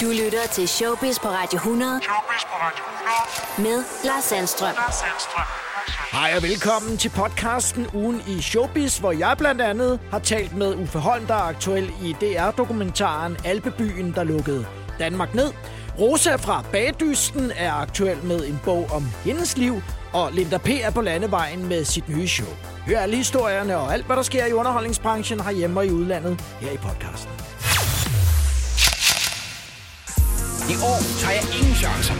Du lytter til Showbiz på Radio 100. Showbiz på Radio 100. Med Lars Sandstrøm. Lars Sandstrøm. Hej og velkommen til podcasten Ugen i Showbiz, hvor jeg blandt andet har talt med Uffe Holm, der er aktuel i DR-dokumentaren Alpebyen, der lukkede Danmark ned. Rosa fra Bagdysten er aktuel med en bog om hendes liv, og Linda P. er på landevejen med sit nye show. Hør alle historierne og alt, hvad der sker i underholdningsbranchen herhjemme og i udlandet her i podcasten. I år tager jeg ingen chancer.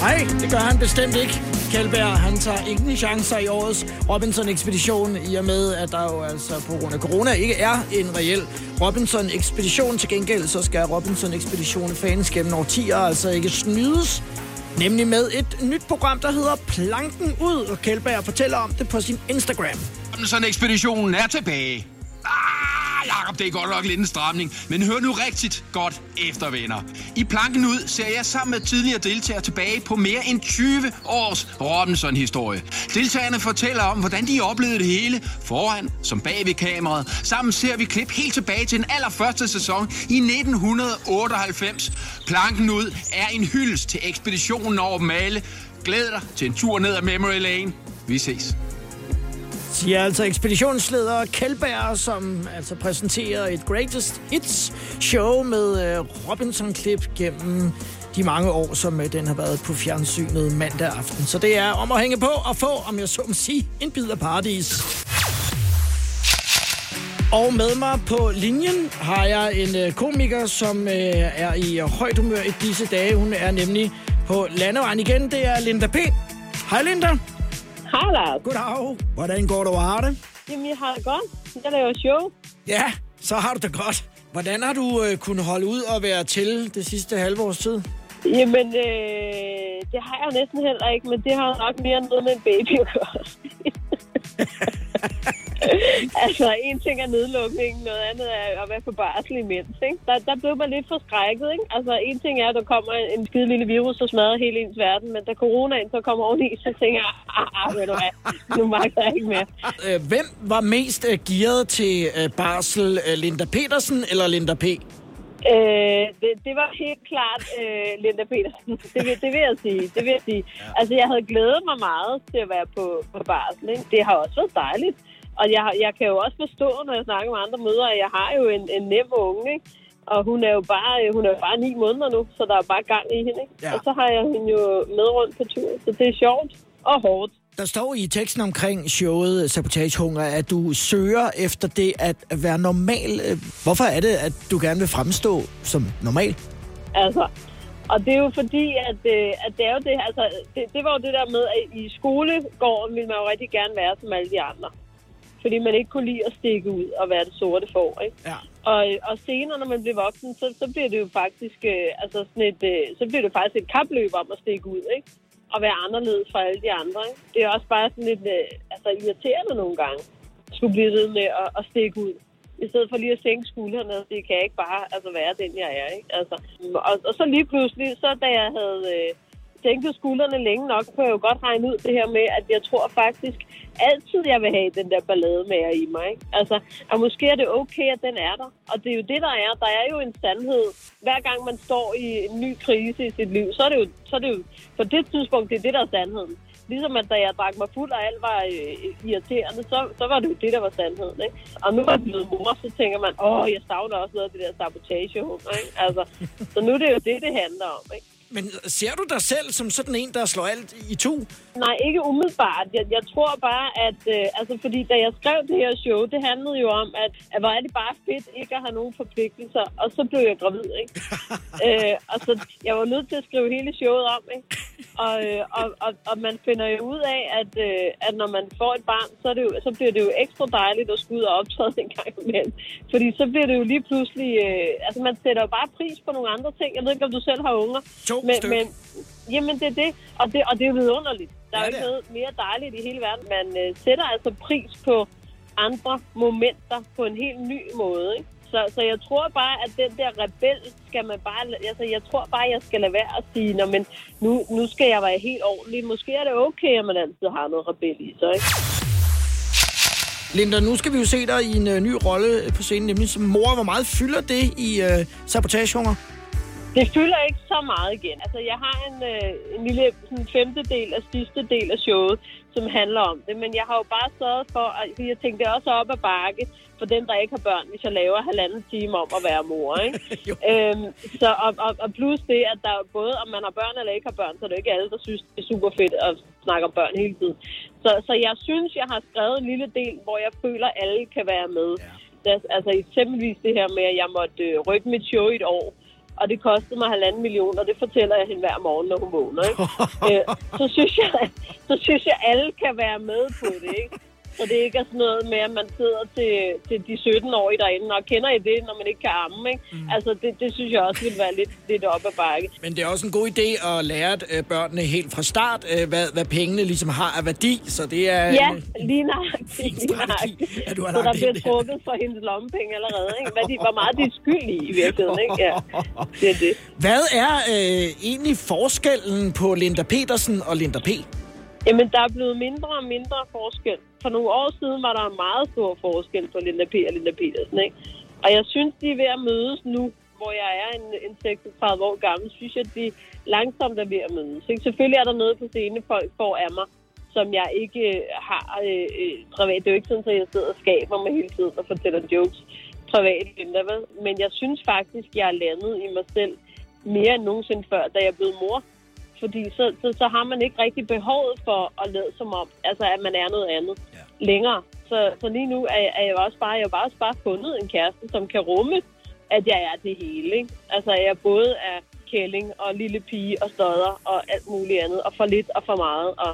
Nej, det gør han bestemt ikke. Kjellberg, han tager ingen chancer i årets Robinson-ekspedition, i og med, at der jo altså på grund af corona ikke er en reel Robinson-ekspedition. Til gengæld så skal Robinson-ekspeditionen fans gennem årtier altså ikke snydes. Nemlig med et nyt program, der hedder Planken Ud, og Kjellberg fortæller om det på sin Instagram. Sådan ekspeditionen er tilbage. Jakob, det er godt nok lidt en stramning, men hør nu rigtigt godt efter, venner. I planken ud ser jeg sammen med tidligere deltagere tilbage på mere end 20 års Robinson-historie. Deltagerne fortæller om, hvordan de oplevede det hele foran som bag ved kameraet. Sammen ser vi klip helt tilbage til den allerførste sæson i 1998. Planken ud er en hyldest til ekspeditionen over Male. Glæd dig til en tur ned ad Memory Lane. Vi ses. Siger altså ekspeditionsleder Kjellberg, som altså præsenterer et Greatest Hits show med øh, Robinson-klip gennem de mange år, som øh, den har været på fjernsynet mandag aften. Så det er om at hænge på og få, om jeg så må sige, en bid af paradis. Og med mig på linjen har jeg en øh, komiker, som er i højt humør i disse dage. Hun er nemlig på landevejen igen. Det er Linda P. Hej Linda. Hej Lars. Goddag. Hvordan går du og har det? Jamen, jeg har det godt. Jeg laver show. Ja, så har du det godt. Hvordan har du øh, kunnet holde ud og være til det sidste halve års tid? Jamen, øh, det har jeg næsten heller ikke, men det har nok mere noget med en baby at gøre. altså, en ting er nedlukningen, noget andet er at være på barsel imens. Ikke? Der, der blev man lidt forskrækket. Ikke? Altså, en ting er, at der kommer en skide lille virus, og smadrer hele ens verden, men da coronaen så kommer oveni, så tænker jeg, ah, ah ved du hvad, nu magter jeg ikke mere. Øh, hvem var mest øh, gearet til øh, barsel? Linda Petersen eller Linda P? Øh, det, det var helt klart øh, Linda Petersen. Det vil, det vil jeg sige. Det vil jeg sige. Ja. Altså, jeg havde glædet mig meget til at være på, på barsel. Ikke? Det har også været dejligt. Og jeg, jeg kan jo også forstå, når jeg snakker med andre mødre, at jeg har jo en, en nem unge, ikke? Og hun er jo bare, hun er jo bare ni måneder nu, så der er bare gang i hende, ikke? Ja. Og så har jeg hende jo med rundt på tur, så det er sjovt og hårdt. Der står i teksten omkring showet Sabotagehunger, at du søger efter det at være normal. Øh, Hvorfor er det, at du gerne vil fremstå som normal? Altså, og det er jo fordi, at, øh, at det er jo det, altså, det, det var jo det der med, at i skolegården ville man jo rigtig gerne være som alle de andre. Fordi man ikke kunne lide at stikke ud og være det sorte for, ikke? Ja. Og, og senere, når man bliver voksen, så, så bliver det jo faktisk, øh, altså sådan et, øh, så bliver det faktisk et kapløb om at stikke ud, ikke? Og være anderledes fra alle de andre, ikke? Det er også bare sådan lidt, øh, altså irriterende nogle gange, at skulle blive ved med at, at stikke ud. I stedet for lige at sænke skuldrene, det kan jeg ikke bare altså, være den, jeg er, ikke? Altså, og, og så lige pludselig, så da jeg havde øh, sænket skuldrene længe nok, kunne jeg jo godt regne ud det her med, at jeg tror faktisk altid, jeg vil have den der ballade med i mig. Ikke? Altså, og måske er det okay, at den er der. Og det er jo det, der er. Der er jo en sandhed. Hver gang man står i en ny krise i sit liv, så er det jo, så er det jo på det tidspunkt, det er det, der er sandheden. Ligesom at da jeg drak mig fuld, og alt var øh, irriterende, så, så var det jo det, der var sandheden. Ikke? Og nu er jeg blevet mor, så tænker man, åh, jeg savner også noget af det der sabotage. Ikke? Altså, så nu er det jo det, det handler om. Ikke? Men ser du dig selv som sådan en, der slår alt i to? Nej, ikke umiddelbart. Jeg, jeg tror bare, at... Øh, altså, fordi da jeg skrev det her show, det handlede jo om, at, at hvor er det bare fedt ikke at have nogen forpligtelser. Og så blev jeg gravid, ikke? øh, og så jeg var nødt til at skrive hele showet om, ikke? Og, øh, og, og, og man finder jo ud af, at, øh, at når man får et barn, så, er det jo, så bliver det jo ekstra dejligt at skulle ud og optræde en gang imellem. Fordi så bliver det jo lige pludselig... Øh, altså, man sætter jo bare pris på nogle andre ting. Jeg ved ikke, om du selv har unger. Men, stykker. men, jamen, det er det. Og det, og det er jo vidunderligt. Der er Ja, jo ikke er. noget mere dejligt i hele verden. Man øh, sætter altså pris på andre momenter på en helt ny måde. Ikke? Så, så jeg tror bare, at den der rebel skal man bare... Altså, jeg tror bare, jeg skal lade være at sige, Nå, men nu, nu skal jeg være helt ordentlig. Måske er det okay, at man altid har noget rebel i sig, ikke? Linda, nu skal vi jo se dig i en uh, ny rolle på scenen, nemlig som mor. Hvor meget fylder det i uh, Sabotagehunger? Det fylder ikke så meget igen. Altså, jeg har en, øh, en lille sådan, femtedel af sidste del af showet, som handler om det. Men jeg har jo bare sørget for, at jeg tænkte også op ad bakke for dem, der ikke har børn, hvis jeg laver halvanden time om at være mor. Ikke? øhm, så, og, og, og plus det, at der både om man har børn eller ikke har børn, så er det ikke alle, der synes, det er super fedt at snakke om børn hele tiden. Så, så jeg synes, jeg har skrevet en lille del, hvor jeg føler, at alle kan være med. Ja. Altså eksempelvis det her med, at jeg måtte øh, rykke mit show i et år og det kostede mig halvanden million, og det fortæller jeg hende hver morgen, når hun vågner. Ikke? øh, så, synes jeg, så synes jeg, alle kan være med på det. Ikke? Så det ikke er sådan noget med, at man sidder til, til de 17-årige derinde, og kender I det, når man ikke kan amme, ikke? Mm. Altså, det, det synes jeg også vil være lidt, lidt op ad bakke. Men det er også en god idé at lære øh, børnene helt fra start, øh, hvad, hvad pengene ligesom har af værdi, så det er... Ja, lige nøjagtigt. Lige nøjagtigt. At du har så der bliver trukket for hendes lommepenge allerede, ikke? Hvad de, hvor meget de er skyld i, i virkeligheden, ikke? Ja, det er det. Hvad er øh, egentlig forskellen på Linda Petersen og Linda P? Jamen, der er blevet mindre og mindre forskel. For nogle år siden var der en meget stor forskel på Linda P. og Linda Petersen, ikke? Og jeg synes, de er ved at mødes nu, hvor jeg er en, en 36 år gammel, synes jeg, at de langsomt er ved at mødes. Ikke? Selvfølgelig er der noget på scene, folk får af mig, som jeg ikke øh, har øh, øh, privat. Det er jo ikke sådan, at jeg sidder og skaber mig hele tiden og fortæller jokes privat, Linda, vel? Men jeg synes faktisk, jeg er landet i mig selv mere end nogensinde før, da jeg blev mor fordi så, så, så har man ikke rigtig behovet for at lade som om, altså at man er noget andet ja. længere. Så, så lige nu er, er jeg også bare, jeg har også bare fundet en kæreste, som kan rumme, at jeg er det hele. Ikke? Altså jeg både er kælling og lille pige og stodder og alt muligt andet, og for lidt og for meget. Og,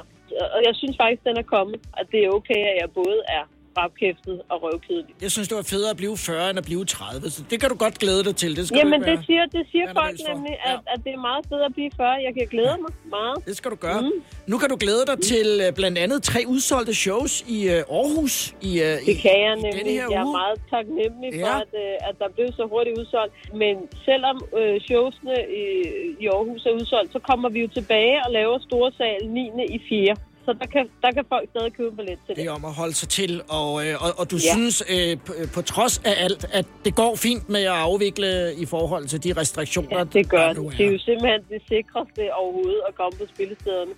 og jeg synes faktisk, den er kommet, at det er okay, at jeg både er rapkæftet og røvkedelig. Jeg synes, det var federe at blive 40 end at blive 30, så det kan du godt glæde dig til. Det skal Jamen, det siger, det siger folk nemlig, at, ja. at det er meget federe at blive 40. Jeg kan glæde mig meget. Det skal du gøre. Mm. Nu kan du glæde dig til uh, blandt andet tre udsolgte shows i uh, Aarhus i, uh, det kan jeg i nemlig. her jeg er meget taknemmelig Ja. for, at, uh, at der blev så hurtigt udsolgt. Men selvom uh, showsene i, i Aarhus er udsolgt, så kommer vi jo tilbage og laver store sal 9. i 4. Så der kan, der kan folk stadig købe billet til det. Det er om at holde sig til, og, øh, og, og du Ja. synes øh, på, på trods af alt, at det går fint med at afvikle i forhold til de restriktioner, Ja, det gør der det. nu Det er jo simpelthen det sikreste overhovedet at komme på spillestederne.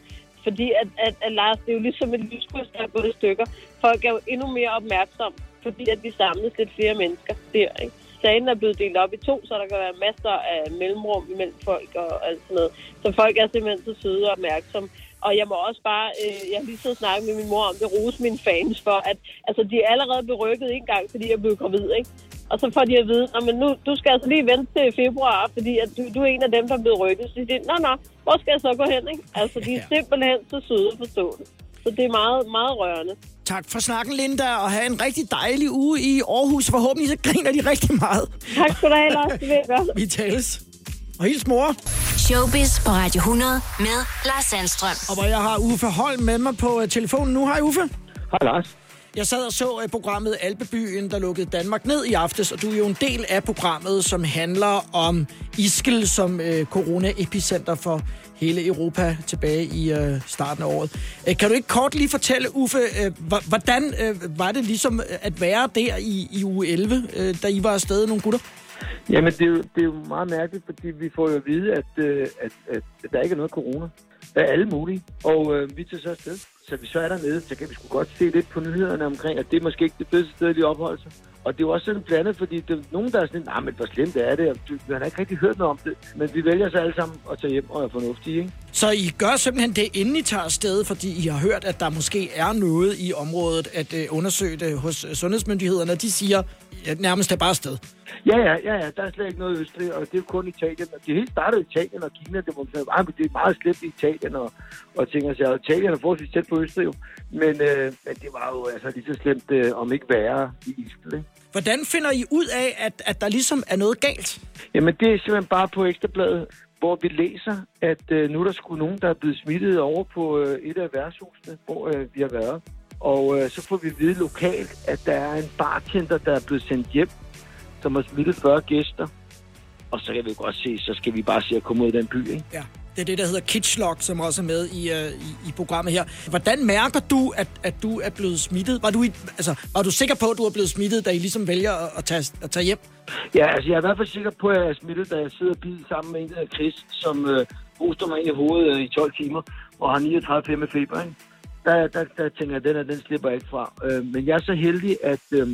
Fordi at, at, at Lars, det er jo ligesom et lyskryds, der er gået i stykker. Folk er jo endnu mere opmærksomme, fordi at vi samles lidt flere mennesker der, ikke? Sagen er blevet delt op i to, så der kan være masser af mellemrum imellem folk og alt sådan noget. Så folk er simpelthen så søde og opmærksomme. Og jeg må også bare, øh, jeg har lige siddet og snakket med min mor om det, rose mine fans for, at altså, de er allerede blevet rykket en gang, fordi jeg blev gravid, ikke? Og så får de at vide, "Nå, men nu, du skal altså lige vente til februar, fordi at du, du er en af dem, der er blevet rykket. Så de siger, nå, nå, hvor skal jeg så gå hen, ikke? Altså, de er simpelthen så søde og forstående. Så det er meget, meget rørende. Tak for snakken, Linda, og have en rigtig dejlig uge i Aarhus. Forhåbentlig så griner de rigtig meget. Tak skal du have, Lars. Det vil jeg gøre. Vi tales. Og hils mor. Showbiz på Radio 100 med Lars Sandstrøm. Og hvor jeg har Uffe Holm med mig på øh, telefonen nu. Hej Uffe. Hej Lars. Jeg sad og så øh, programmet Alpebyen, der lukkede Danmark ned i aftes, og du er jo en del af programmet, som handler om Iskel som øh, corona-epicenter for hele Europa tilbage i øh, starten af året. Øh, kan du ikke kort lige fortælle, Uffe, øh, hvordan øh, var det ligesom at være der i, i uge 11, øh, da I var afsted, nogle gutter? Jamen, det er, jo, det er jo meget mærkeligt, fordi vi får jo at vide, at, øh, at, at, at der ikke er noget corona. af er alle mulige, og øh, vi tager så afsted. Så vi så er dernede, så kan vi sgu godt se lidt på nyhederne omkring, at det er måske ikke det bedste sted, de opholder sig. Og det er jo også sådan blandet, fordi det er nogen, der er sådan, nej, men hvor slemt er det, og man har ikke rigtig hørt noget om det. Men vi vælger så alle sammen at tage hjem og er fornuftige, ikke? Så I gør simpelthen det, inden I tager afsted, fordi I har hørt, at der måske er noget i området at øh, undersøge det hos øh, sundhedsmyndighederne. De siger, ja, nærmest er bare afsted. Ja, ja, ja, ja, der er slet ikke noget i Østrig, og det er kun Italien. Og det hele startede i Italien og Kina, det, var, ah, men det er meget slemt i Italien, og, og ting og sager. Og Italien er forholdsvis tæt på Østrig jo. Men, øh, men det var jo altså lige så slemt, øh, om ikke værre i Island? Hvordan finder I ud af, at, at der ligesom er noget galt? Jamen, det er simpelthen bare på Ekstrabladet, hvor vi læser, at øh, nu er der sgu nogen, der er blevet smittet over på øh, et af værtshusene, hvor øh, vi har været. Og øh, så får vi at vide lokalt, at der er en bartender, der er blevet sendt hjem, som har smittet 40 gæster. Og så kan vi godt se, så skal vi bare se at komme ud af den by, ikke? Ja. Det er det, der hedder Kitschlock, som også er med i, uh, i, i programmet her. Hvordan mærker du, at, at du er blevet smittet? Var du, i, altså, var du sikker på, at du er blevet smittet, da I ligesom vælger at, at, tage, at tage hjem? Ja, altså jeg er i hvert fald sikker på, at jeg er smittet, da jeg sidder og bider sammen med en, der Chris, som øh, hoster mig ind i hovedet øh, i 12 timer og har 39 med feber. Ikke? Der, der, der tænker jeg, den, her, den slipper jeg ikke fra. Øh, men jeg er så heldig, at øh,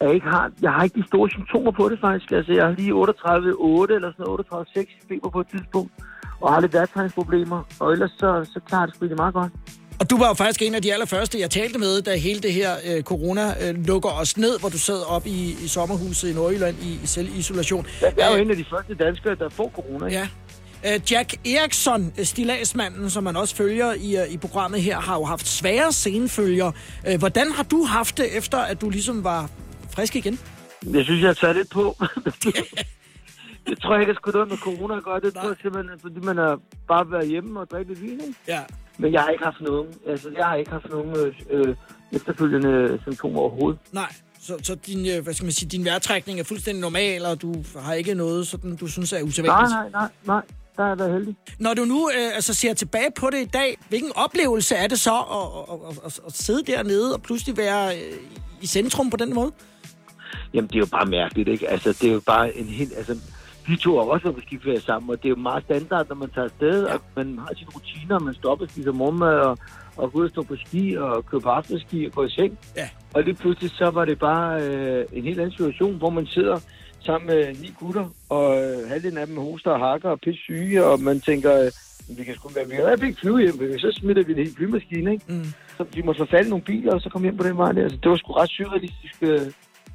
jeg ikke har, jeg har ikke de store symptomer på det faktisk. Altså jeg har lige 38,8 eller sådan 38,6 feber på et tidspunkt og har lidt værtræningsproblemer, og ellers så, så klarer det sgu meget godt. Og du var jo faktisk en af de allerførste, jeg talte med, da hele det her øh, corona øh, lukker os ned, hvor du sad op i, i sommerhuset i Nordjylland i, i selvisolation. Jeg er jo en af de første danskere, der får corona. Ikke? Ja. Øh, Jack Eriksson, øh, stilagsmanden, som man også følger i, øh, i programmet her, har jo haft svære senfølger. Øh, hvordan har du haft det, efter at du ligesom var frisk igen? Jeg synes, jeg har taget lidt på. det tror jeg ikke, at skulle noget med corona at gøre. Det Nej. tror jeg simpelthen, fordi man har bare været hjemme og drikke lidt vin, ikke? Ja. Men jeg har ikke haft nogen, altså jeg har ikke haft nogen øh, efterfølgende symptomer overhovedet. Nej, så, så din, hvad skal man sige, din vejrtrækning er fuldstændig normal, og du har ikke noget, sådan, du synes er usædvanligt? Nej, nej, nej, nej. Der er jeg heldig. Når du nu øh, altså, ser tilbage på det i dag, hvilken oplevelse er det så at, at, at, at, sidde dernede og pludselig være øh, i centrum på den måde? Jamen, det er jo bare mærkeligt, ikke? Altså, det er jo bare en helt... Altså, de to har også været på skiferie sammen, og det er jo meget standard, når man tager afsted, ja. at man har sine rutiner, man stopper og spiser morgenmad, og, og går ud og stå på ski, og kører på aftenski, og går i seng. Ja. Og lige pludselig så var det bare øh, en helt anden situation, hvor man sidder sammen med ni gutter, og øh, halvdelen af dem hoster og hakker og pisse syge, og man tænker, øh, vi kan sgu være, vi kan ikke flyve hjem, så smitter vi en helt flymaskine, ikke? Mm. Så vi måtte i nogle biler, og så komme hjem på den vej der. Så det var sgu ret surrealistisk øh,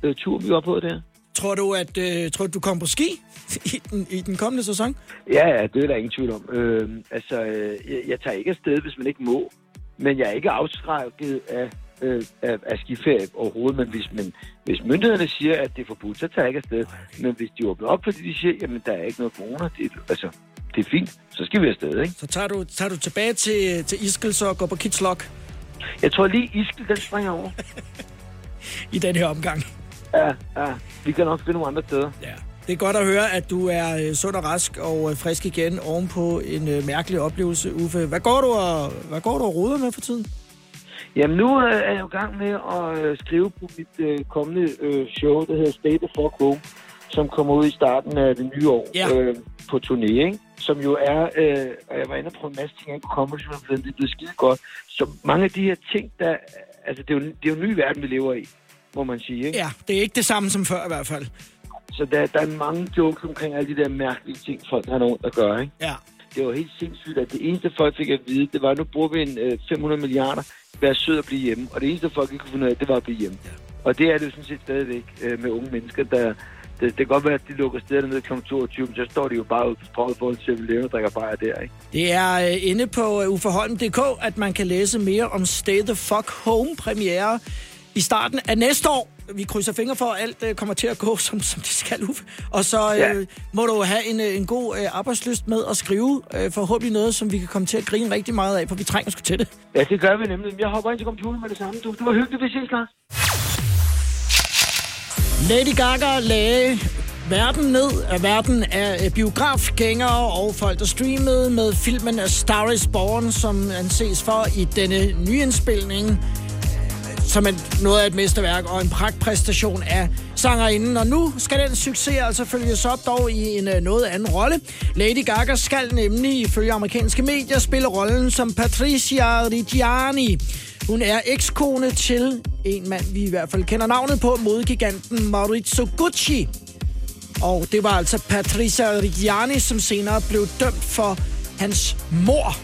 øh, tur, vi var på der. Tror du, at øh, tror du, du kommer på ski i den, i den kommende sæson? Ja, ja, det er der ingen tvivl om. Øh, altså, øh, jeg, jeg tager ikke afsted, hvis man ikke må. Men jeg er ikke afskrækket af, øh, af, af skiferie overhovedet. Men hvis, men hvis myndighederne siger, at det er forbudt, så tager jeg ikke afsted. Men hvis de åbner op, fordi de siger, jamen der er ikke noget corona, det, altså, det er fint, så skal vi afsted, ikke? Så tager du, tager du tilbage til, til Iskel, så og går på Kitslok? Jeg tror lige, Iskel, den springer over. I den her omgang. Ja, ja. Vi kan nok finde nogle andre steder. Ja. Det er godt at høre, at du er øh, sund og rask og øh, frisk igen ovenpå en øh, mærkelig oplevelse, Uffe. Hvad går du og, hvad går du og roder med for tiden? Jamen, nu er jeg jo i gang med at skrive på mit kommende show, der hedder State of Fuck Home, som kommer ud i starten af det nye år ja. øh, på turné, ikke? Som jo er, øh, og jeg var inde på en masse ting, jeg kunne komme, det er blevet skide godt. Så mange af de her ting, der, altså det er jo, det er jo en ny verden, vi lever i må man sige. Ikke? Ja, det er ikke det samme som før i hvert fald. Så der, der er mange jokes omkring alle de der mærkelige ting, folk har nogen at gøre. Ikke? Ja. Det var helt sindssygt, at det eneste folk fik at vide, det var, at nu bruger vi en øh, 500 milliarder, vær sød at blive hjemme. Og det eneste folk ikke kunne finde ud af, det var at blive hjemme. Ja. Og det er det jo sådan set stadigvæk øh, med unge mennesker, der... Det, det kan godt være, at de lukker stederne ned kl. 22, men så står de jo bare ude på strået for en 7 og drikker bare der, ikke? Det er øh, inde på uforholden.dk, at man kan læse mere om Stay the Fuck Home premiere i starten af næste år. Vi krydser fingre for, at alt øh, kommer til at gå, som, som det skal, Uffe. Og så øh, ja. må du have en, øh, en god øh, arbejdsløst med at skrive øh, forhåbentlig noget, som vi kan komme til at grine rigtig meget af, for vi trænger sgu til det. Ja, det gør vi nemlig. Jeg hopper ind til computeren med det samme. Du, du var hyggelig, vi ses. Lady Gaga lagde verden ned af verden af øh, biografgængere og folk, der streamede med filmen A Star is Born, som anses for i denne nyindspilning som er noget af et mesterværk og en pragtpræstation af sangerinden. Og nu skal den succes altså følges op dog i en øh, noget anden rolle. Lady Gaga skal nemlig ifølge amerikanske medier spille rollen som Patricia Reggiani. Hun er ekskone til en mand, vi i hvert fald kender navnet på, modegiganten Maurizio Gucci. Og det var altså Patricia Reggiani, som senere blev dømt for hans mor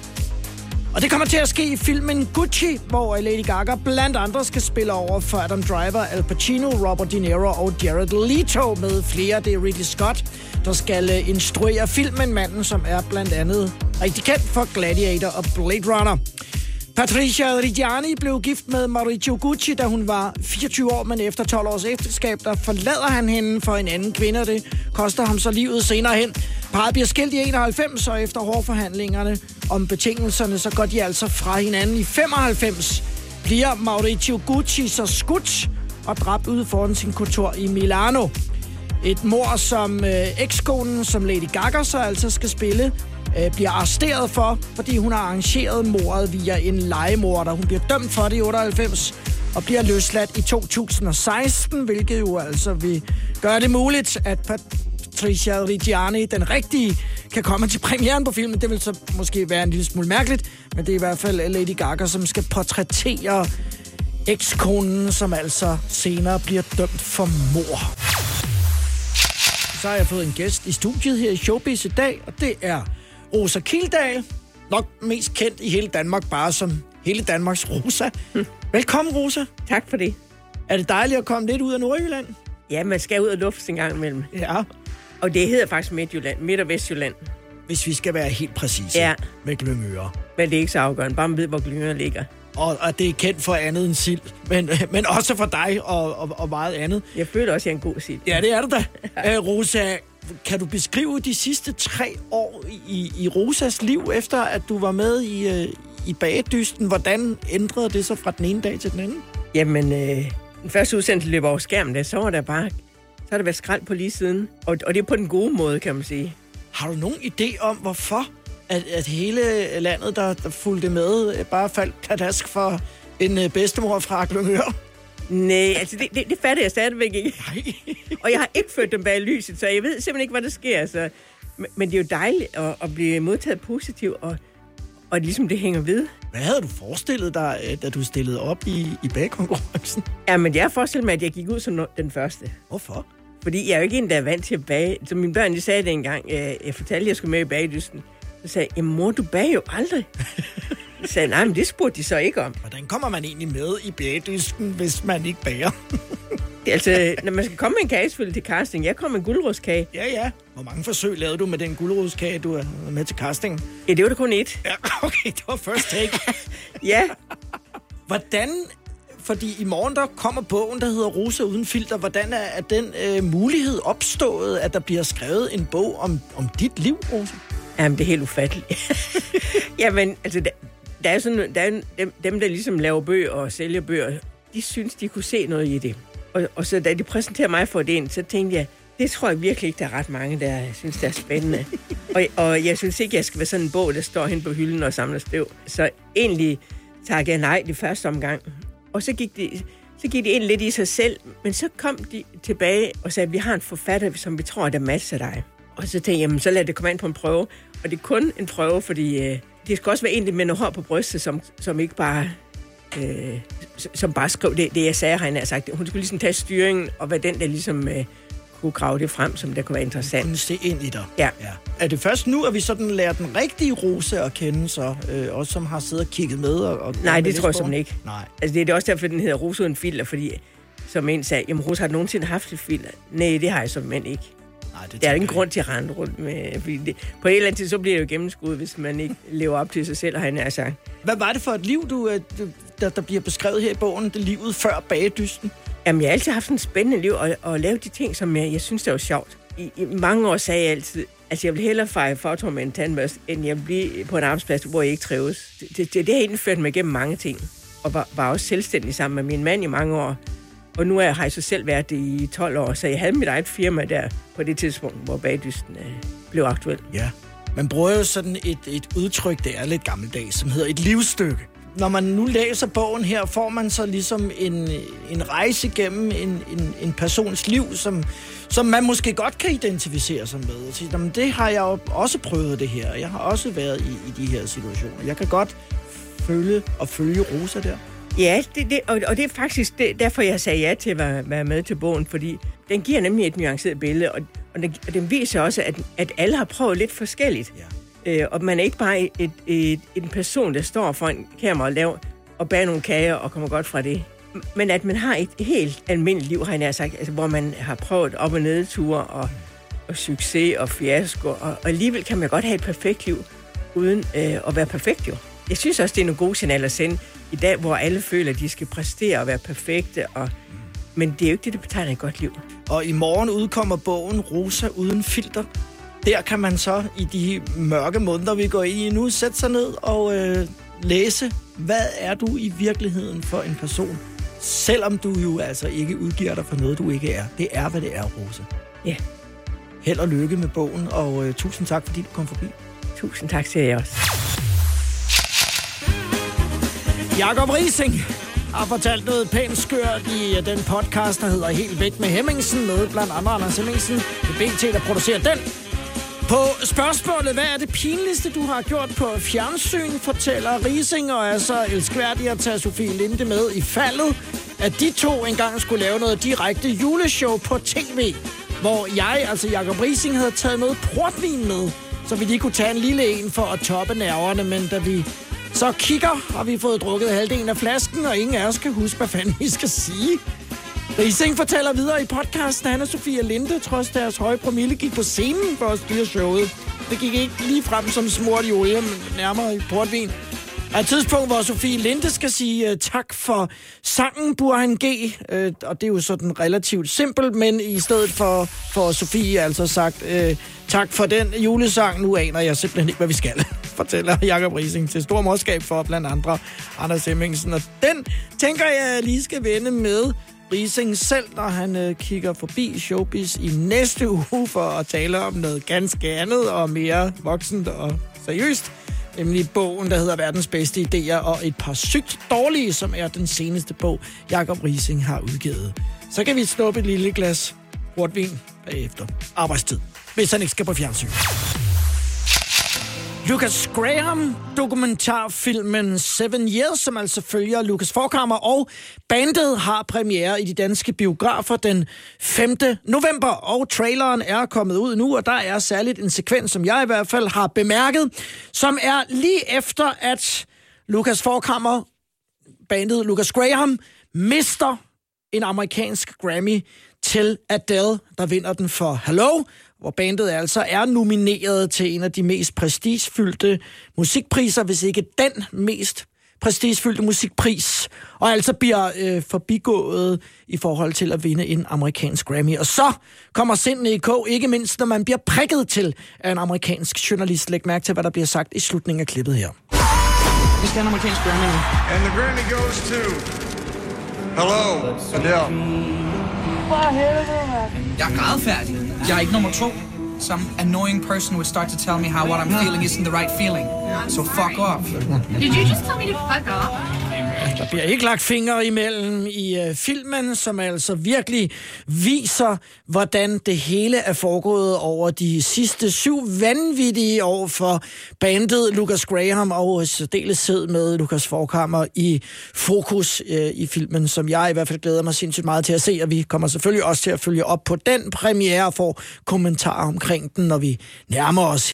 og det kommer til at ske i filmen Gucci, hvor Lady Gaga blandt andre skal spille over for Adam Driver, Al Pacino, Robert De Niro og Jared Leto med flere. Det er Ridley Scott, der skal øh, instruere filmen, manden som er blandt andet rigtig kendt for Gladiator og Blade Runner. Patricia Reggiani blev gift med Mauricio Gucci, da hun var 24 år, men efter 12 års ægteskab, der forlader han hende for en anden kvinde, og det koster ham så livet senere hen. Parret bliver skilt i 91, og efter hårdforhandlingerne om betingelserne, så går de altså fra hinanden i 95. Bliver Mauricio Gucci så skudt og dræbt ude foran sin kontor i Milano. Et mor som øh, ekskonen, som Lady Gaga så altså skal spille, øh, bliver arresteret for, fordi hun har arrangeret mordet via en legemorder. Hun bliver dømt for det i 98 og bliver løsladt i 2016, hvilket jo altså vil gøre det muligt, at Patricia Reggiani, den rigtige, kan komme til premieren på filmen. Det vil så måske være en lille smule mærkeligt, men det er i hvert fald Lady Gaga, som skal portrættere ekskonen, som altså senere bliver dømt for mor. Så har jeg fået en gæst i studiet her i Showbiz i dag, og det er Rosa Kildal. Nok mest kendt i hele Danmark, bare som hele Danmarks Rosa. Hm. Velkommen, Rosa. Tak for det. Er det dejligt at komme lidt ud af Nordjylland? Ja, man skal ud og lufte en gang imellem. Ja. Og det hedder faktisk Midtjylland, Midt- og Vestjylland. Hvis vi skal være helt præcise Ja. med Glyngøre. Men det er ikke så afgørende, bare man ved, hvor Glyngøre ligger. Og, og det er kendt for andet end sild, men, men også for dig og, og, og meget andet. Jeg føler også, at jeg er en god sild. Ja, det er det da. Æ, Rosa, kan du beskrive de sidste tre år i, i Rosas liv, efter at du var med i, øh, i bagedysten? Hvordan ændrede det sig fra den ene dag til den anden? Jamen, øh, den første udsendelse løber over skærmen, der, så var der bare... Så har der været skrald på lige siden. Og, og det er på den gode måde, kan man sige. Har du nogen idé om, hvorfor at, at hele landet, der, der fulgte med, øh, bare faldt pladask for en øh, bedstemor fra Glyngør? Nej, altså det, det, det fatter jeg stadigvæk ikke. Nej. Og jeg har ikke ført dem bag lyset, så jeg ved simpelthen ikke, hvad der sker. Så, men, men det er jo dejligt at, at blive modtaget positivt, og, og ligesom det hænger ved. Hvad havde du forestillet dig, øh, da du stillede op i, i bagkonkurrencen? Ja, men jeg forestiller mig, at jeg gik ud som den første. Hvorfor? Fordi jeg er jo ikke en, der er vant til at bage. Så mine børn, de sagde det engang, øh, jeg fortalte, at jeg skulle med i bagedysten. Så sagde jeg, "Jamen, mor, du bager jo aldrig. Så sagde jeg, nej, men det spurgte de så ikke om. Hvordan kommer man egentlig med i bagedysten, hvis man ikke bager? Det er Altså, når man skal komme med en kage selvfølgelig til casting. Jeg kom med en guldrødskage. ja, ja. Hvor mange forsøg lavede du med den gulerodskage, du er med til casting? Ja, det var da kun ét. Ja, okay, det var first take. Ja, Hvordan, fordi i morgen der kommer bogen, der hedder Rosa uden filter. Hvordan er, er den øh, mulighed opstået, at der bliver skrevet en bog om, om dit liv, Rosa? Jamen, det er helt ufatteligt. Jamen, altså, der, er sådan, der er dem, dem, der ligesom laver bøger og sælger bøger, de synes, de kunne se noget i det. Og, og så da de præsenterer mig for det ind, så tænkte jeg, det tror jeg virkelig ikke, der er ret mange, der synes, det er spændende. og, og jeg synes ikke, jeg skal være sådan en bog, der står hen på hylden og samler støv. Så egentlig takkede jeg nej det første omgang. Og så gik de, så gik de ind lidt i sig selv, men så kom de tilbage og sagde, at vi har en forfatter, som vi tror, der matcher dig. Og så tænkte jeg, jamen, så lad det komme ind på en prøve. Og det er kun en prøve, fordi øh, det skal også være en med noget hår på brystet, som, som ikke bare... Øh, som bare skrev det, det jeg sagde, har jeg nær sagt. Hun skulle ligesom tage styringen, og være den, der ligesom øh, kunne grave det frem, som der kunne være interessant. Kunne se ind i dig. Ja. ja. Er det først nu, at vi sådan lærer den rigtige Rosa at kende, så øh, også som har siddet og kigget med? Og, og Nej, med det tror jeg simpelthen ikke. Nej. Altså, det er det også derfor, den hedder Rose uden filter, fordi som en sagde, jamen Rose har du nogensinde haft et filter? Nej, det har jeg som ikke. Nej, det Der er ingen jeg grund til at rende rundt med, fordi det, på et eller andet tid, så bliver det jo gennemskuddet, hvis man ikke lever op til sig selv, har han nær sagt. Hvad var det for et liv, du, øh, du- der, der bliver beskrevet her i bogen? Det livet før bagedysten? Jamen, jeg har altid haft sådan et spændende liv, og, og lave de ting, som jeg, jeg synes, det var sjovt. I, I mange år sagde jeg altid, altså jeg vil hellere fejre fortor med en tandbørste, end jeg vil blive på en arbejdsplads, hvor jeg ikke trives. Det, det, det, har indført mig igennem mange ting, og var, var også selvstændig sammen med min mand i mange år. Og nu er, har jeg så selv været det i 12 år, så jeg havde mit eget firma der på det tidspunkt, hvor bagdysten øh, blev aktuel. Ja. Man bruger jo sådan et, et udtryk, det er lidt gammeldags, som hedder et livsstykke. Når man nu læser bogen her, får man så ligesom en, en rejse gennem en, en, en persons liv, som, som man måske godt kan identificere sig med. Og sige, Jamen, det har jeg jo også prøvet det her. Jeg har også været i, i de her situationer. Jeg kan godt følge og følge Rosa der. Ja, det, det, og, og det er faktisk det, derfor, jeg sagde ja til at være, være med til bogen, fordi den giver nemlig et nuanceret billede, og, og, den, og den viser også, at, at alle har prøvet lidt forskelligt. Ja. Øh, og man er ikke bare et, et, et, en person, der står foran kamera og, laver, og bager nogle kager og kommer godt fra det. Men at man har et helt almindeligt liv, har jeg sagt, altså, hvor man har prøvet op- og nedture og, og succes og fiasko, og, og alligevel kan man godt have et perfekt liv, uden øh, at være perfekt jo. Jeg synes også, det er nogle gode signaler at sende i dag, hvor alle føler, at de skal præstere og være perfekte, og, men det er jo ikke det, der betegner et godt liv. Og i morgen udkommer bogen Rosa uden filter. Der kan man så i de mørke måneder, vi går ind i nu, sætte sig ned og øh, læse, hvad er du i virkeligheden for en person, selvom du jo altså ikke udgiver dig for noget, du ikke er. Det er, hvad det er, Rosa. Ja. Held og lykke med bogen, og øh, tusind tak, fordi du kom forbi. Tusind tak til jer også. Jakob Rising har fortalt noget pænt skørt i øh, den podcast, der hedder Helt Væk med Hemmingsen, med blandt andre Anders Hemmingsen. Det er BT, der producerer den. På spørgsmålet, hvad er det pinligste, du har gjort på fjernsyn, fortæller Rising, og er så elskværdig at tage Sofie Linde med i faldet, at de to engang skulle lave noget direkte juleshow på tv, hvor jeg, altså Jakob Rising, havde taget noget portvin med, så vi lige kunne tage en lille en for at toppe nerverne, men da vi så kigger, har vi fået drukket halvdelen af flasken, og ingen af os kan huske, hvad fanden vi skal sige. Rising fortæller videre i podcasten, at han og Sofia Linde, trods deres høje promille, gik på scenen for at styre showet. Det gik ikke lige frem som smurt i olie, men nærmere i portvin. Er et tidspunkt, hvor Sofie Linde skal sige uh, tak for sangen Burhan G. Uh, og det er jo sådan relativt simpelt, men i stedet for, for Sofie altså sagt uh, tak for den julesang. Nu aner jeg simpelthen ikke, hvad vi skal, fortæller Jakob Rising til stor morskab for blandt andre Anders Hemmingsen. Og den tænker jeg, lige skal vende med Rising selv, når han øh, kigger forbi Showbiz i næste uge for at tale om noget ganske andet og mere voksent og seriøst. Nemlig bogen, der hedder Verdens bedste idéer, og et par sygt dårlige, som er den seneste bog, Jakob Rising har udgivet. Så kan vi snuppe et lille glas portvin bagefter arbejdstid, hvis han ikke skal på fjernsyn. Lucas Graham, dokumentarfilmen Seven Years, som altså følger Lucas Forkammer, og bandet har premiere i de danske biografer den 5. november, og traileren er kommet ud nu, og der er særligt en sekvens, som jeg i hvert fald har bemærket, som er lige efter, at Lucas Forkammer, bandet Lucas Graham, mister en amerikansk Grammy til Adele, der vinder den for Hello, hvor bandet altså er nomineret til en af de mest prestigefyldte musikpriser, hvis ikke den mest prestigefyldte musikpris, og altså bliver øh, forbigået i forhold til at vinde en amerikansk Grammy. Og så kommer sindene i kog, ikke mindst når man bliver prikket til af en amerikansk journalist. Læg mærke til, hvad der bliver sagt i slutningen af klippet her. Vi skal have en amerikansk Grammy. And the Grammy goes to... Hello, Adele. Jeg er grædfærdig. Jeg er ikke nummer to. Some annoying person would start to tell me how what I'm feeling isn't the right feeling. So fuck off. Did you just tell me to fuck off? Der bliver ikke lagt fingre imellem i øh, filmen, som altså virkelig viser, hvordan det hele er foregået over de sidste syv vanvittige år for bandet Lucas Graham og særdeleshed med Lucas Forkammer i fokus øh, i filmen, som jeg i hvert fald glæder mig sindssygt meget til at se, og vi kommer selvfølgelig også til at følge op på den premiere og få kommentarer omkring den, når vi nærmer os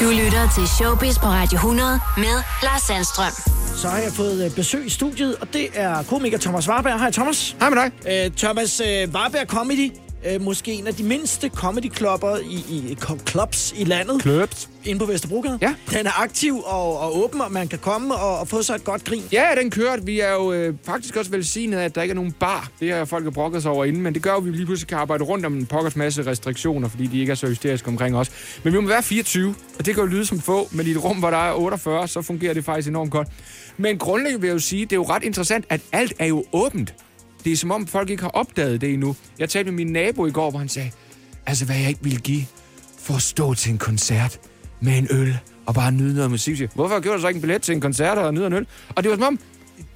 Du lytter til Showbiz på Radio 100 med Lars Sandstrøm. Så har jeg fået øh, besøg i studiet, og det er komiker Thomas Warberg. Hej Thomas. Hej med dig. Øh, Thomas øh, Warberg Comedy. Øh, måske en af de mindste comedy-klubber i, i clubs i landet. Clubs. Inde på Vesterbrogade. Ja. Den er aktiv og, og åben, og man kan komme og, og få sig et godt grin. Ja, den kører. Vi er jo øh, faktisk også velsignet af, at der ikke er nogen bar. Det har folk jo brokket sig over inden, men det gør jo, at vi lige pludselig kan arbejde rundt om en pokkers masse restriktioner, fordi de ikke er så hysteriske omkring os. Men vi må være 24, og det kan jo lyde som få, men i et rum, hvor der er 48, så fungerer det faktisk enormt godt. Men grundlæggende vil jeg jo sige, det er jo ret interessant, at alt er jo åbent. Det er som om, folk ikke har opdaget det endnu. Jeg talte med min nabo i går, hvor han sagde, altså hvad jeg ikke ville give for at stå til en koncert med en øl og bare nyde noget musik. Siger, Hvorfor gjorde du så ikke en billet til en koncert og nyde en øl? Og det var som om,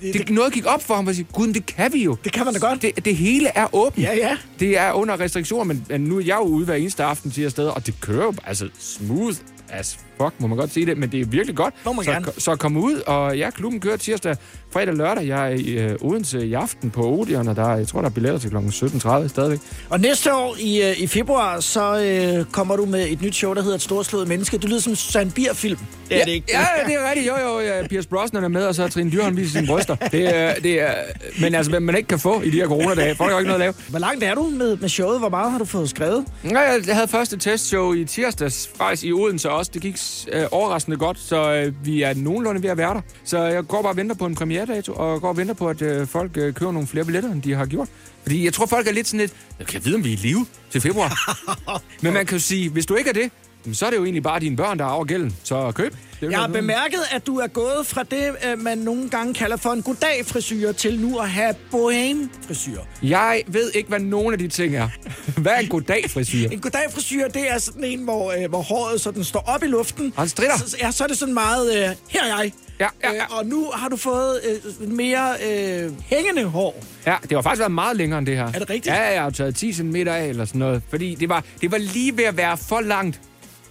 det, det, noget gik op for ham, og sige, gud, det kan vi jo. Det kan man da godt. Det, det hele er åbent. Ja, ja. Det er under restriktioner, men, men nu er jeg jo ude hver eneste aften til afsted, og det kører jo altså smooth as fuck, må man godt sige det, men det er virkelig godt. Må man så, gerne. så kom ud, og ja, klubben kører tirsdag, fredag, lørdag. Jeg er i øh, Odense i aften på Odeon, og der, er- jeg tror, der er billetter til kl. 17.30 stadigvæk. Og næste år i, øh, i februar, så øh, kommer du med et nyt show, der hedder Et storslået menneske. Det lyder som en Susanne Bier-film. Det er ja, det ikke. Ja, ja, det er rigtigt. Jo, jo, ja, Pierce Brosnan er med, og så har Trine Dyrholm viser sine bryster. Det er, det er, men altså, hvad man ikke kan få i de her coronadage. Folk har ikke noget at lave. Hvor langt er du med, med showet? Hvor meget har du fået skrevet? Nej, jeg jeg havde første testshow i tirsdags, faktisk i Odense også. Det gik øh, overraskende godt, så øh, vi er nogenlunde ved at være der. Så jeg går bare og venter på en premieredato, og går og venter på, at øh, folk øh, køber nogle flere billetter, end de har gjort. Fordi jeg tror, folk er lidt sådan lidt, jeg kan vide, om vi er i live til februar. Men man kan jo sige, hvis du ikke er det, så er det jo egentlig bare dine børn, der er over gælden. Så køb. Det Jeg har bemærket, at du er gået fra det, øh, man nogle gange kalder for en goddag-frisyr, til nu at have bohem-frisyr. Jeg ved ikke, hvad nogen af de ting er. Hvad er en goddag frisyr? En goddag-frisyr, det er sådan en, hvor, øh, hvor håret sådan står op i luften. Og han stritter. Så, ja, så er det sådan meget, øh, her er jeg. Ja, ja, ja. Øh, og nu har du fået øh, mere øh, hængende hår. Ja, det har faktisk været meget længere end det her. Er det rigtigt? Ja, jeg har taget 10 cm af eller sådan noget. Fordi det var, det var lige ved at være for langt.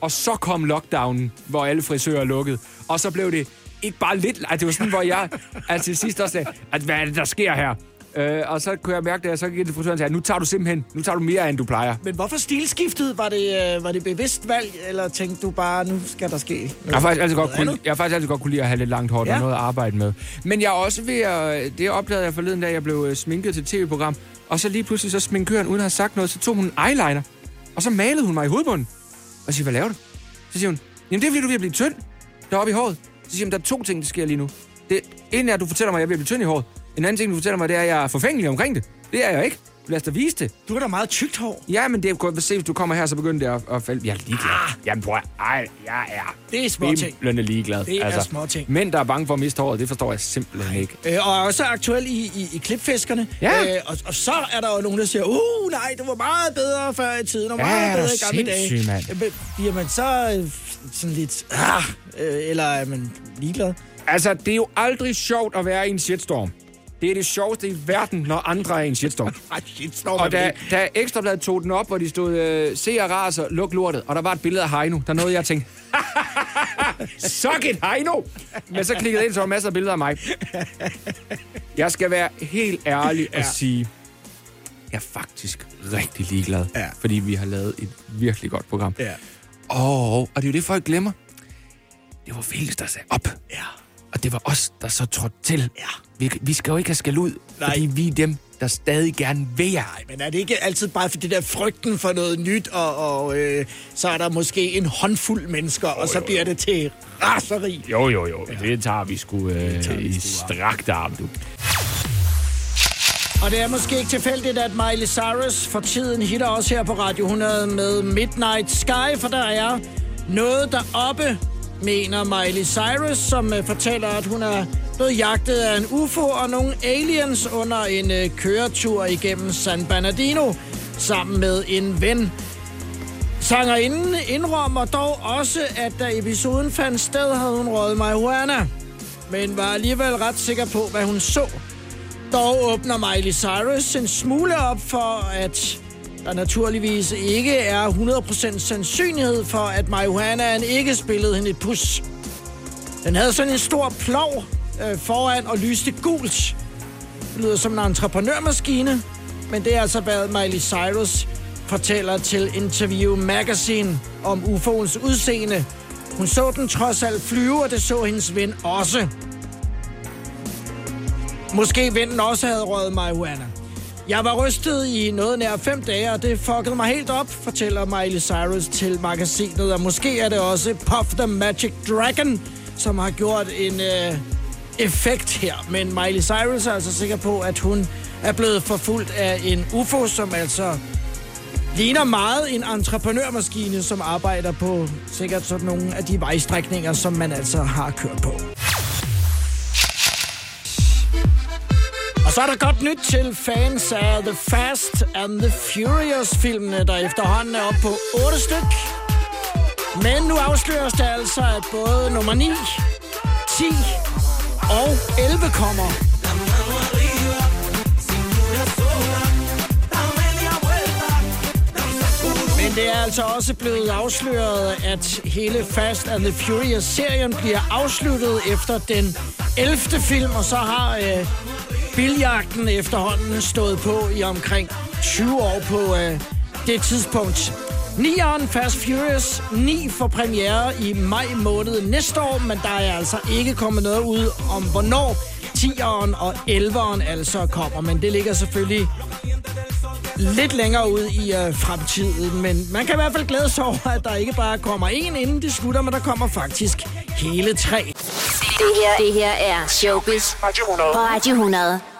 Og så kom lockdownen, hvor alle frisører lukkede. Og så blev det ikke bare lidt... Altså, det var sådan, hvor jeg altså, til sidst også sagde, at hvad er det, der sker her? Øh, og så kunne jeg mærke det, og så gik jeg til frisøren og sagde, nu tager du simpelthen nu tager du mere, end du plejer. Men hvorfor stilskiftet? Var det, øh, var det bevidst valg, eller tænkte du bare, nu skal der ske Jeg har faktisk altid godt, kunne, jeg har faktisk altid godt kunne lide at have lidt langt hår, ja. Og noget at arbejde med. Men jeg er også ved at... Det opdagede jeg forleden, da jeg blev øh, sminket til tv-program. Og så lige pludselig så sminkøren, uden at have sagt noget, så tog hun en eyeliner. Og så malede hun mig i hovedbunden. Og siger, hvad laver du? Så siger hun, jamen det er fordi, du er ved at blive tynd deroppe i håret. Så siger hun, der er to ting, der sker lige nu. Det ene er, at du fortæller mig, at jeg er ved at blive tynd i håret. En anden ting, du fortæller mig, det er, at jeg er forfængelig omkring det. Det er jeg ikke. Lad os da vise det. Du har da meget tykt hår. Ja, men det er godt. Se, hvis du kommer her, så begynder det at, at falde. Jeg er ligeglad. Ah. Jamen, prøv at, ej, jeg er Det er små ting. bimlende ligeglad. Altså, Det er småting. Mænd, der er bange for at miste håret, det forstår jeg simpelthen ikke. Øh, og også aktuel i, i, i klipfiskerne. Ja. Øh, og, og så er der jo nogen, der siger, uh, nej, det var meget bedre før i tiden, og Ja, meget er bedre i gamle dage. mand? Man så øh, sådan lidt, ah, øh, eller er man ligeglad? Altså, det er jo aldrig sjovt at være i en shitstorm. Det er det sjoveste i verden, når andre er i en shitstorm. Ej, shit, står Og da, da Ekstrabladet tog den op, hvor de stod, øh, se og raser, luk lortet, og der var et billede af Heino, der nåede jeg at tænke, suck it, Heino! Men så klikkede jeg ind, så var masser af billeder af mig. Jeg skal være helt ærlig og Ja. sige, jeg er faktisk rigtig ligeglad, Ja. fordi vi har lavet et virkelig godt program. Ja. Og, og det er jo det, folk glemmer. Det var Felix, der sagde op. Ja. Og det var os, der så trådte til. Ja. Vi, vi skal jo ikke have skæld ud, Nej. fordi vi er dem, der stadig gerne vil jer. Nej, men er det ikke altid bare for det der frygten for noget nyt, og, og øh, så er der måske en håndfuld mennesker, og så bliver det til raseri. Jo, jo, jo. Ja. Det tager vi sgu øh, i strakt arm, du. Og det er måske ikke tilfældigt, at Miley Cyrus for tiden hitter også her på Radio 100 med Midnight Sky, for der er noget deroppe, mener Miley Cyrus, som uh, fortæller, at hun er blevet jagtet af en UFO og nogle aliens under en øh, køretur igennem San Bernardino sammen med en ven. Sangerinden indrømmer dog også, at da episoden fandt sted, havde hun røget marihuana, men var alligevel ret sikker på, hvad hun så. Dog åbner Miley Cyrus en smule op for, at der naturligvis ikke er 100% sandsynlighed for, at marihuanaen ikke spillede hende et pus. Den havde sådan en stor plov øh, foran og lyste gult. Det lyder som en entreprenørmaskine, men det er altså, hvad Miley Cyrus fortæller til Interview Magazine om UFO'ens udseende. Hun så den trods alt flyve, og det så hendes ven også. Måske vennen også havde røget marihuana. Jeg var rystet i noget nær fem dage, og det fuckede mig helt op, fortæller Miley Cyrus til magasinet. Og måske er det også Puff the Magic Dragon, som har gjort en øh, effekt her. Men Miley Cyrus er altså sikker på, at hun er blevet forfulgt af en UFO, som altså ligner meget en entreprenørmaskine, som arbejder på sikkert sådan nogle af de vejstrækninger, som man altså har kørt på. Og så er der godt nyt til fans af The Fast and the Furious-filmene, der efterhånden er oppe på 8 styk. Men nu afsløres det altså, at både nummer 9, 10 og 11 kommer. Men det er altså også blevet afsløret, at hele Fast and the Furious-serien bliver afsluttet efter den 11. film, og så har øh, biljagten efterhånden stået på i omkring 20 år på øh, det tidspunkt. Nieren Fast Furious 9 for premiere i maj måned næste år, men der er altså ikke kommet noget ud om, hvornår 10'eren og 11'eren altså kommer. Men det ligger selvfølgelig lidt længere ud i øh, fremtiden. Men man kan i hvert fald glæde sig over, at der ikke bare kommer en inden det slutter, men der kommer faktisk hele tre. Det her, det her er Showbiz på Radio 100.